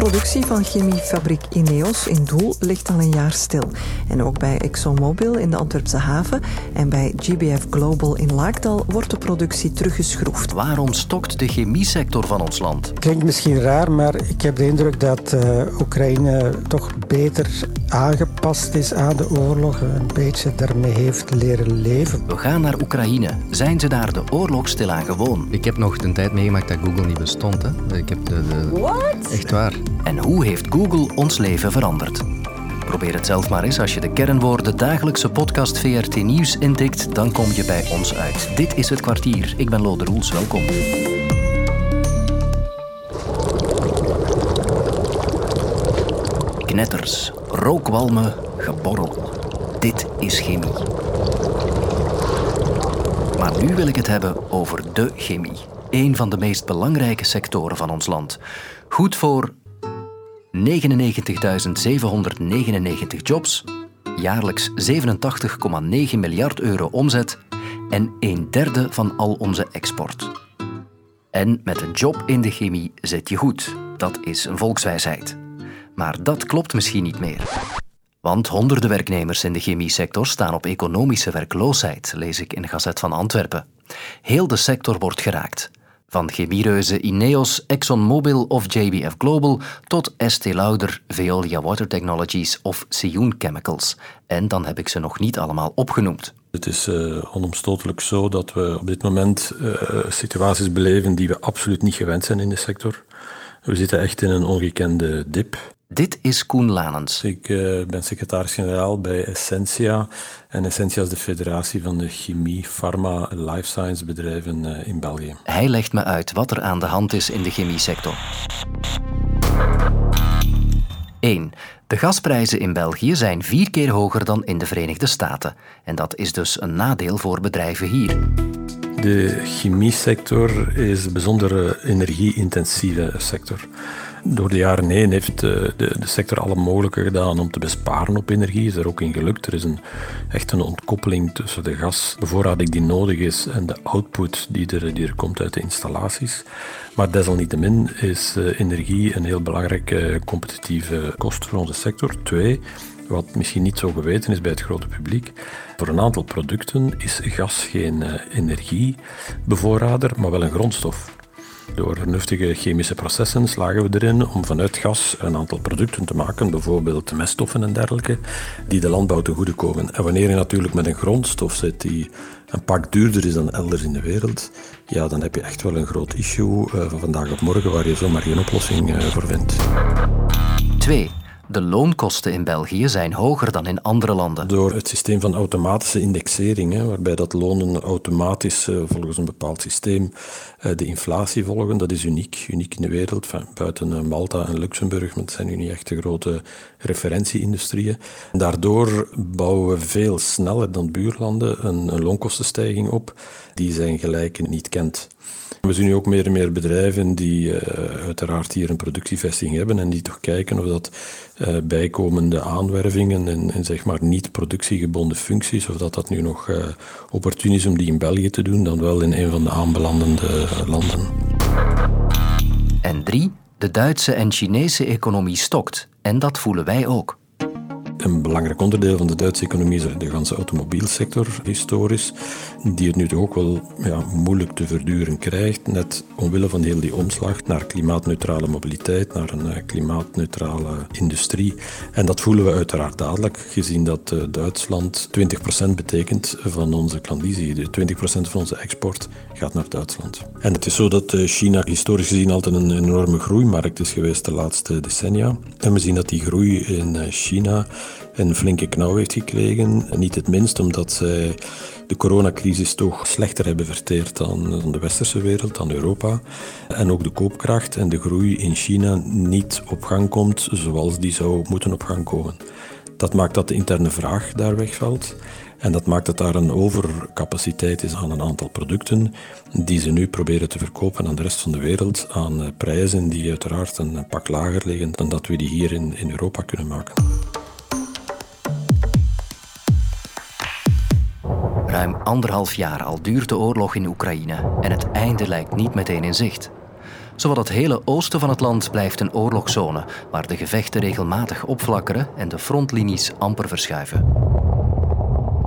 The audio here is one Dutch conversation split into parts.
productie van chemiefabriek Ineos in Doel ligt al een jaar stil. En ook bij ExxonMobil in de Antwerpse haven en bij GBF Global in Laakdal wordt de productie teruggeschroefd. Waarom stokt de chemiesector van ons land? Klinkt misschien raar, maar ik heb de indruk dat uh, Oekraïne toch beter aangepast is aan de oorlog. Een beetje daarmee heeft leren leven. We gaan naar Oekraïne. Zijn ze daar de oorlog stilaan gewoon? Ik heb nog de tijd meegemaakt dat Google niet bestond. Hè. Ik heb de, de... What? Echt waar. En hoe heeft Google ons leven veranderd? Probeer het zelf maar eens. Als je de kernwoorden dagelijkse podcast VRT Nieuws intikt, dan kom je bij ons uit. Dit is het kwartier. Ik ben Lode Roels. Welkom. Knetters, rookwalmen, geborrel. Dit is chemie. Maar nu wil ik het hebben over de chemie. Een van de meest belangrijke sectoren van ons land. Goed voor 99.799 jobs, jaarlijks 87,9 miljard euro omzet en een derde van al onze export. En met een job in de chemie zit je goed. Dat is een volkswijsheid. Maar dat klopt misschien niet meer. Want honderden werknemers in de chemiesector staan op economische werkloosheid, lees ik in de Gazet van Antwerpen. Heel de sector wordt geraakt. Van chemiereuzen Ineos, ExxonMobil of JBF Global tot Estée Lauder, Veolia Water Technologies of Sioen Chemicals. En dan heb ik ze nog niet allemaal opgenoemd. Het is uh, onomstotelijk zo dat we op dit moment uh, situaties beleven die we absoluut niet gewend zijn in de sector. We zitten echt in een ongekende dip. Dit is Koen Lanens. Ik uh, ben secretaris-generaal bij Essentia. En Essentia is de federatie van de chemie, pharma, life science bedrijven uh, in België. Hij legt me uit wat er aan de hand is in de chemiesector. 1. De gasprijzen in België zijn vier keer hoger dan in de Verenigde Staten. En dat is dus een nadeel voor bedrijven hier. De chemiesector is een bijzonder energie-intensieve sector. Door de jaren heen heeft de, de, de, sector alle mogelijke gedaan om te besparen op energie. Is er ook in gelukt. Er is een, echt een ontkoppeling tussen de gasbevoorrading die nodig is en de output die er, die er komt uit de installaties. Maar desalniettemin is uh, energie een heel belangrijke competitieve kost voor onze sector. Twee, wat misschien niet zo geweten is bij het grote publiek. Voor een aantal producten is gas geen energiebevoorrader, maar wel een grondstof. Door vernuftige chemische processen slagen we erin om vanuit gas een aantal producten te maken, bijvoorbeeld meststoffen en dergelijke, die de landbouw te goede komen. En wanneer je natuurlijk met een grondstof zit die een pak duurder is dan elders in de wereld, ja, dan heb je echt wel een groot issue uh, van vandaag op morgen waar je zomaar geen oplossing uh, voor vindt. 2. De loonkosten in België zijn hoger dan in andere landen. Door het systeem van automatische indexering, waarbij dat lonen automatisch uh, volgens een bepaald systeem uh, de inflatie volgen, dat is uniek, uniek in de wereld. Buiten uh, Malta en Luxemburg, dat zijn nu niet echt de grote referentieindustrieën. Daardoor bouwen we veel sneller dan buurlanden een, loonkostenstijging op die zijn gelijke niet kent. We zien nu ook meer en meer bedrijven die uh, uiteraard hier een productievestiging hebben en die toch kijken of dat uh, bijkomende aanwervingen en, zeg maar niet productiegebonden functies, of dat dat nu nog uh, opportun is om die in België te doen, dan wel in een van de aanbelandende landen. En drie, de Duitse en Chinese economie stokt. En dat voelen wij ook. Een belangrijk onderdeel van de Duitse economie is de ganse automobielsector, historisch, die het nu ook wel ja, moeilijk te verduren krijgt, net omwille van heel die omslag naar klimaatneutrale mobiliteit, naar een uh, klimaatneutrale industrie. En dat voelen we uiteraard dadelijk, gezien dat uh, Duitsland 20% betekent van onze klandizie. 20% van onze export gaat naar Duitsland. En het is zo dat uh, China historisch gezien altijd een enorme groeimarkt is geweest de laatste decennia. En we zien dat die groei in China een flinke knauw heeft gekregen. En niet het minst omdat zij de coronacrisis toch slechter hebben verteerd dan de westerse wereld, dan Europa. En ook de koopkracht en de groei in China niet op gang komt zoals die zou moeten op gang komen. Dat maakt dat de interne vraag daar wegvalt. En dat maakt dat daar een overcapaciteit is aan een aantal producten die ze nu proberen te verkopen aan de rest van de wereld aan prijzen die uiteraard een pak lager liggen dan dat we die hier in, in Europa kunnen maken. Ruim anderhalf jaar al duurt de oorlog in Oekraïne en het einde lijkt niet meteen in zicht. Zowat het hele oosten van het land blijft een oorlogszone, waar de gevechten regelmatig opflakkeren en de frontlinies amper verschuiven.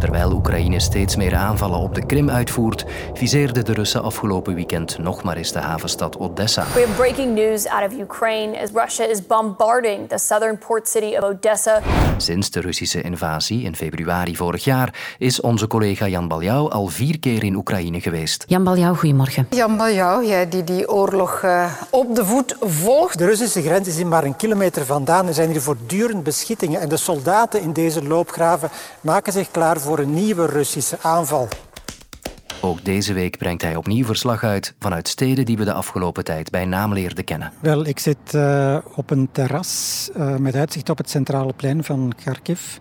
Terwijl Oekraïne steeds meer aanvallen op de Krim uitvoert, viseerden de Russen afgelopen weekend nog maar eens de havenstad Odessa. We have breaking news out of Ukraine as Russia is bombarding the southern port city of Odessa. Sinds de Russische invasie in februari vorig jaar is onze collega Jan Baljau al vier keer in Oekraïne geweest. Jan Baljau, goedemorgen. Jan Baljau, jij die die oorlog uh, op de voet volgt. De Russische grens is hier maar een kilometer vandaan. Er zijn hier voortdurend beschittingen en de soldaten in deze loopgraven maken zich klaar voor voor een nieuwe Russische aanval. Ook deze week brengt hij opnieuw verslag uit vanuit steden die we de afgelopen tijd bij naam leerden kennen. Wel, ik zit uh, op een terras uh, met uitzicht op het centrale plein van Kharkiv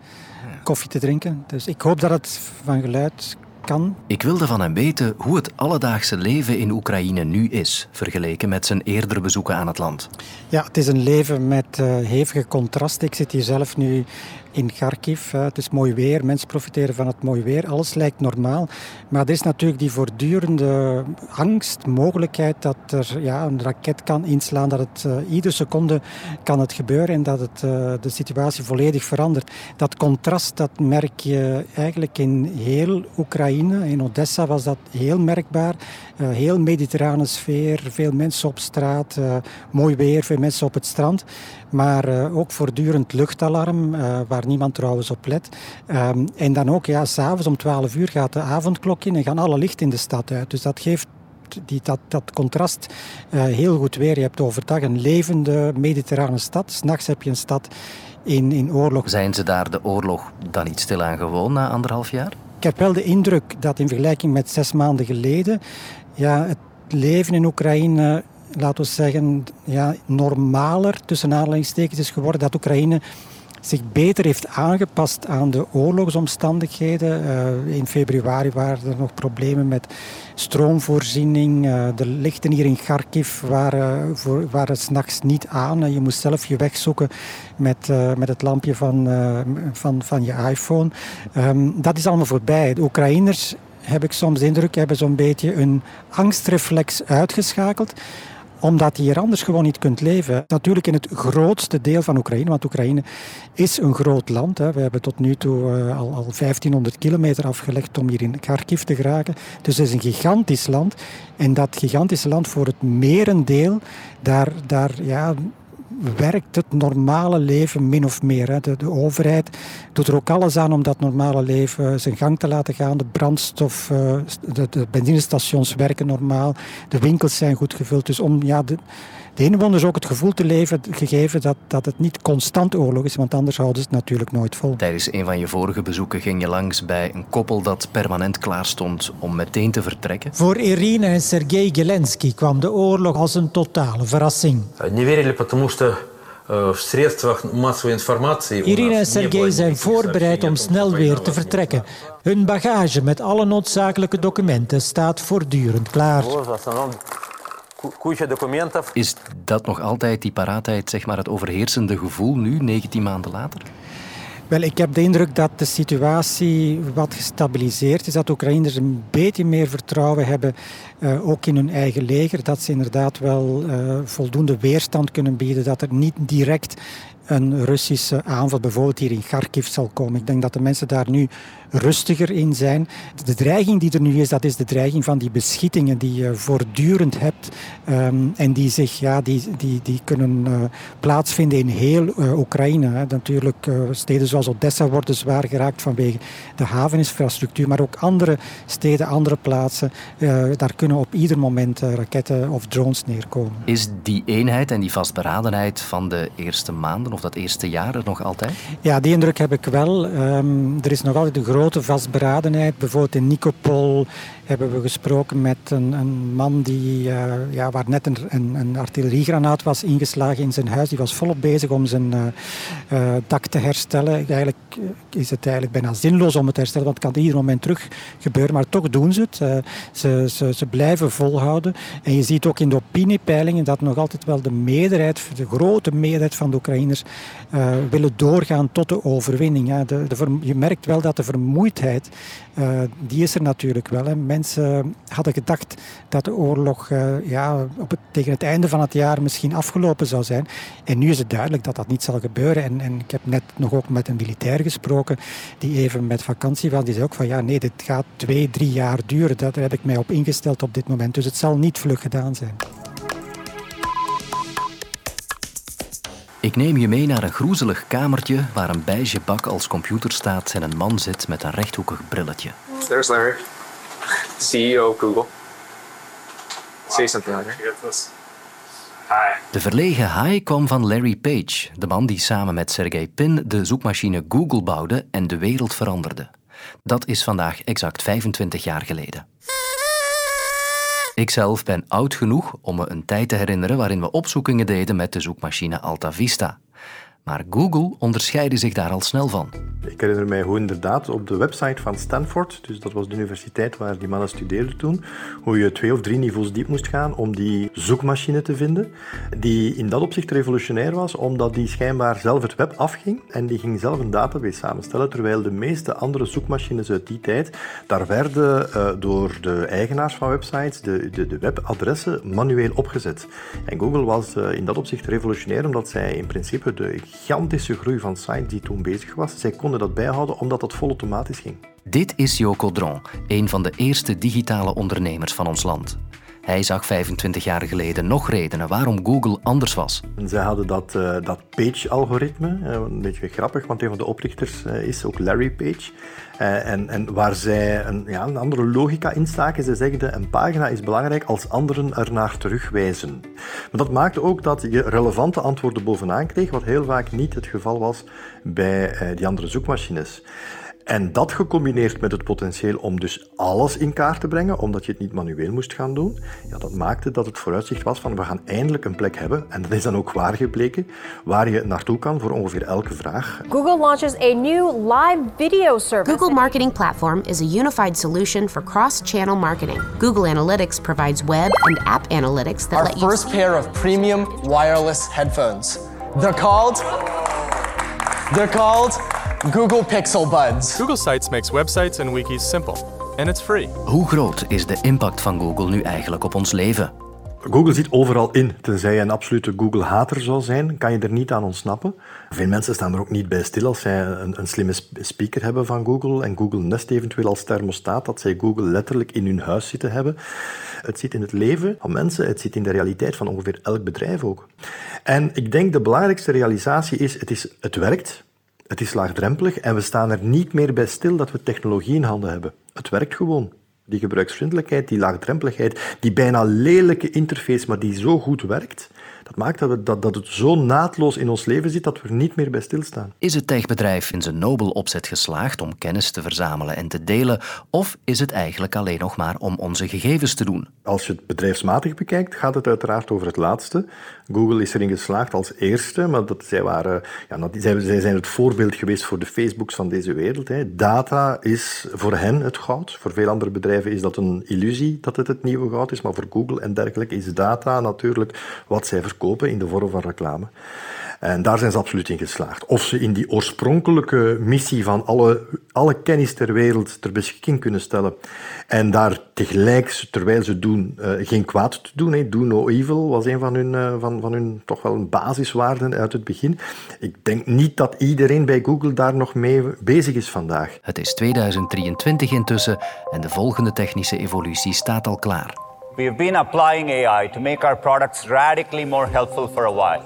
koffie te drinken. Dus ik hoop dat het van geluid kan. Ik wilde van hem weten hoe het alledaagse leven in Oekraïne nu is, vergeleken met zijn eerdere bezoeken aan het land. Ja, het is een leven met uh, hevige contrasten. Ik zit hier zelf nu in Kharkiv. Het is mooi weer, mensen profiteren van het mooi weer. Alles lijkt normaal. Maar er is natuurlijk die voortdurende angst, mogelijkheid dat er ja, een raket kan inslaan, dat het uh, iedere seconde kan het gebeuren en dat het de situatie volledig verandert. Dat contrast dat merk je eigenlijk in heel Oekraïne. In Odessa was dat heel merkbaar. Uh, heel mediterrane sfeer, veel mensen op straat, mooi weer, veel mensen op het strand. Maar ook voortdurend luchtalarm, waar niemand trouwens op let. Um, en dan ook, ja, s'avonds om 12 uur gaat de avondklok in en gaan alle lichten in de stad uit. Dus dat geeft die, dat, dat contrast uh, heel goed weer. Je hebt overdag een levende mediterrane stad. S'nachts heb je een stad in, in oorlog. Zijn ze daar de oorlog dan niet stilaan gewoon na anderhalf jaar? Ik heb wel de indruk dat in vergelijking met zes maanden geleden... Ja, het leven in Oekraïne laten we zeggen, ja, normaler tussen aanhalingstekens is geworden. Dat Oekraïne zich beter heeft aangepast aan de oorlogsomstandigheden. Uh, in februari waren er nog problemen met stroomvoorziening. Uh, de lichten hier in Kharkiv waren, voor, waren s'nachts niet aan. je moest zelf je weg zoeken met, met het lampje van, van, van je iPhone. Um, dat is allemaal voorbij. De Oekraïners, heb ik soms de indruk, hebben zo'n beetje een angstreflex uitgeschakeld omdat je hier anders gewoon niet kunt leven. Natuurlijk in het grootste deel van Oekraïne, want Oekraïne is een groot land. Hè. We hebben tot nu toe uh, al, al 1500 kilometer afgelegd om hier in Kharkiv te geraken. Dus het is een gigantisch land. En dat gigantische land voor het merendeel, daar, daar ja, werkt het normale leven min of meer. De, de, overheid doet er ook alles aan om dat normale leven zijn gang te laten gaan. De brandstof, eh, de, de benzinestations werken normaal. De winkels zijn goed gevuld. Dus om ja, de, de inwoners ook het gevoel te leven, gegeven dat, dat het niet constant oorlog is, want anders houden ze het natuurlijk nooit vol. Tijdens een van je vorige bezoeken ging je langs bij een koppel dat permanent klaar stond om meteen te vertrekken. Voor Irina en Sergei Gelensky kwam de oorlog als een totale verrassing. Irina en Sergei zijn voorbereid om snel weer te vertrekken. Hun bagage met alle noodzakelijke documenten staat voortdurend klaar. Is dat nog altijd die paraatheid, zeg maar, het overheersende gevoel nu, 19 maanden later? Wel, ik heb de indruk dat de situatie wat gestabiliseerd is. Dat Oekraïners een beetje meer vertrouwen hebben, uh, ook in hun eigen leger. Dat ze inderdaad wel uh, voldoende weerstand kunnen bieden. Dat er niet direct een Russische aanval bijvoorbeeld hier in Kharkiv zal komen. Ik denk dat de mensen daar nu rustiger in zijn. De dreiging die er nu is, dat is de dreiging van die beschittingen die je voortdurend hebt um, en die, zich, ja, die, die, die kunnen uh, plaatsvinden in heel Oekraïne. Natuurlijk, uh, steden zoals Odessa worden zwaar geraakt vanwege de haveninfrastructuur, maar ook andere steden, andere plaatsen, daar kunnen op ieder moment raketten of drones neerkomen. Is die eenheid en die vastberadenheid van de eerste maanden of dat eerste jaar er nog altijd? Ja, die indruk heb ik wel. Um, er is nog altijd een grote vastberadenheid. Bijvoorbeeld in Nikopol hebben we gesproken met een, een man die, uh, ja, waar net een, een, een, artilleriegranaat was ingeslagen in zijn huis. Die was volop bezig om zijn uh, uh, dak te herstellen. Eigenlijk is het eigenlijk bijna zinloos om het te herstellen, want het kan ieder moment terug gebeuren. Maar toch doen ze het. Ze, ze, ze, blijven volhouden. En je ziet ook in de opiniepeilingen dat nog altijd wel de meerderheid, de grote meerderheid van de Oekraïners willen doorgaan tot de overwinning. De, de, je merkt wel dat de vermoeidheid, die is er natuurlijk wel. Hè mensen hadden gedacht dat de oorlog uh, ja, op het, tegen het einde van het jaar misschien afgelopen zou zijn. En nu is het duidelijk dat dat niet zal gebeuren. En, en ik heb net nog ook met een militair gesproken die even met vakantie was. Die zei ook van ja, nee, dit gaat twee, drie jaar duren. Daar heb ik mij op ingesteld op dit moment. Dus het zal niet vlug gedaan zijn. Ik neem je mee naar een groezelig kamertje waar een beige bak als computer staat en een man zit met een rechthoekig brilletje. There's Larry, CEO of Google. Say something. Hi. De verlegen hi kwam van Larry Page, de man die samen met Sergey Pin de zoekmachine Google bouwde en de wereld veranderde. Dat is vandaag exact 25 jaar geleden. Ikzelf ben oud genoeg om me een tijd te herinneren waarin we opzoekingen deden met de zoekmachine Alta Vista. Maar Google onderscheidde zich daar al snel van. Ik herinner mij hoe inderdaad op de website van Stanford, dus dat was de universiteit waar die mannen studeerden toen, hoe je twee of drie niveaus diep moest gaan om die zoekmachine te vinden, die in dat opzicht revolutionair was, omdat die schijnbaar zelf het web afging en die ging zelf een database samenstellen, terwijl de meeste andere zoekmachines uit die tijd, daar werden uh, door de eigenaars van websites de, de, de, webadressen manueel opgezet. En Google was uh, in dat opzicht revolutionair, omdat zij in principe de gigantische groei van sites die toen bezig was. Zij konden dat bijhouden omdat dat volautomatisch ging. Dit is Joko Dron, een van de eerste digitale ondernemers van ons land. Hij zag 25 jaar geleden nog redenen waarom Google anders was. En zij hadden dat, uh, dat Page-algoritme, uh, een beetje grappig, want een van de oprichters uh, is ook Larry Page. En, en waar zij een, ja, een andere logica instaken. Ze zeggen een pagina is belangrijk als anderen ernaar terugwijzen. Maar dat maakte ook dat je relevante antwoorden bovenaan kreeg, wat heel vaak niet het geval was bij die andere zoekmachines. En dat gecombineerd met het potentieel om dus alles in kaart te brengen, omdat je het niet manueel moest gaan doen, ja, dat maakte dat het vooruitzicht was van we gaan eindelijk een plek hebben, en dat is dan ook waar gebleken, waar je naartoe kan voor ongeveer elke vraag. Google launches a new live video service. Google Marketing Platform is a unified solution for cross-channel marketing. Google Analytics provides web and app analytics that Our let you... first pair of premium wireless headphones. They're called... They're called Google Pixel Buds. Google Sites makes websites and wikis simple. And it's free. Hoe groot is de impact van Google nu eigenlijk op ons leven? Google zit overal in. Tenzij je een absolute Google-hater zou zijn, kan je er niet aan ontsnappen. Veel mensen staan er ook niet bij stil als zij een, een, slimme speaker hebben van Google en Google Nest eventueel als thermostaat, dat zij Google letterlijk in hun huis zitten hebben. Het zit in het leven van mensen, het zit in de realiteit van ongeveer elk bedrijf ook. En ik denk de belangrijkste realisatie is, het, is, het werkt, het is laagdrempelig en we staan er niet meer bij stil dat we technologie in handen hebben. Het werkt gewoon. Die gebruiksvriendelijkheid, die laagdrempeligheid, die bijna lelijke interface, maar die zo goed werkt, dat maakt dat, we, dat, dat het zo naadloos in ons leven zit dat we er niet meer bij stilstaan. Is het techbedrijf in zijn nobel opzet geslaagd om kennis te verzamelen en te delen, of is het eigenlijk alleen nog maar om onze gegevens te doen? Als je het bedrijfsmatig bekijkt, gaat het uiteraard over het laatste. Google is erin geslaagd als eerste, maar dat, zij, waren, ja, zij, zij zijn het voorbeeld geweest voor de Facebooks van deze wereld. Hè. Data is voor hen het goud. Voor veel andere bedrijven is dat een illusie dat het het nieuwe goud is, maar voor Google en dergelijke is data natuurlijk wat zij verkopen in de vorm van reclame. En daar zijn ze absoluut in geslaagd. Of ze in die oorspronkelijke missie van alle, alle kennis ter wereld ter beschikking kunnen stellen en daar tegelijk, terwijl ze doen, uh, geen kwaad te doen. Hè. Do no evil was een van hun, uh, van, van hun toch wel basiswaarden uit het begin. Ik denk niet dat iedereen bij Google daar nog mee bezig is vandaag. Het is 2023 intussen en de volgende technische evolutie staat al klaar. We have been applying AI to make our products radically more helpful for a while.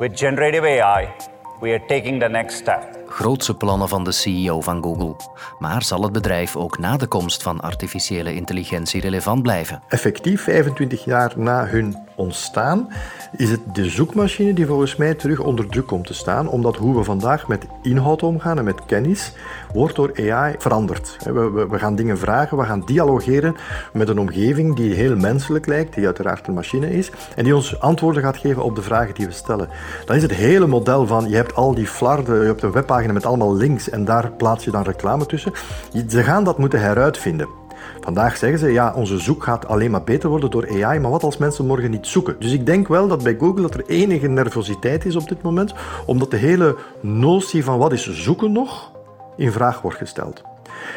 With generative AI, we are taking the next step. Grootse plannen van de CEO van Google. Maar zal het bedrijf ook na de komst van artificiële intelligentie relevant blijven? Effectief 25 jaar na hun ontstaan is het de zoekmachine die volgens mij terug onder druk komt te staan, omdat hoe we vandaag met inhoud omgaan en met kennis, wordt door AI veranderd. We, gaan dingen vragen, we gaan dialogeren met een omgeving die heel menselijk lijkt, die uiteraard een machine is, en die ons antwoorden gaat geven op de vragen die we stellen. Dan is het hele model van, je hebt al die flarden, je hebt een webpagina met allemaal links en daar plaats je dan reclame tussen. Ze gaan dat moeten heruitvinden. Vandaag zeggen ze, ja, onze zoek gaat alleen maar beter worden door AI, maar wat als mensen morgen niet zoeken? Dus ik denk wel dat bij Google dat er enige nervositeit is op dit moment, omdat de hele notie van wat is zoeken nog in vraag wordt gesteld.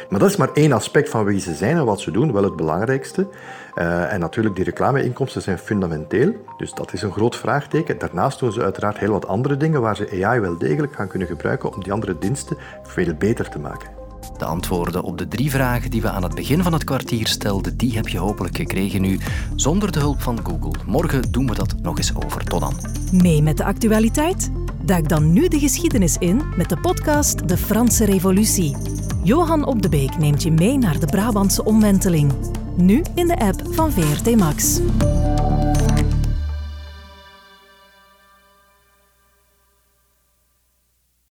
Maar dat is maar één aspect van wie ze zijn en wat ze doen, wel het belangrijkste. Uh, en natuurlijk, die reclameinkomsten zijn fundamenteel, dus dat is een groot vraagteken. Daarnaast doen ze uiteraard heel wat andere dingen waar ze AI wel degelijk gaan kunnen gebruiken om die andere diensten veel beter te maken. De antwoorden op de drie vragen die we aan het begin van het kwartier stelden, die heb je hopelijk gekregen nu, zonder de hulp van Google. Morgen doen we dat nog eens over. Tot dan. Mee met de actualiteit? Duik dan nu de geschiedenis in met de podcast De Franse Revolutie. Johan Op de Beek neemt je mee naar de Brabantse omwenteling. Nu in de app van VRT Max.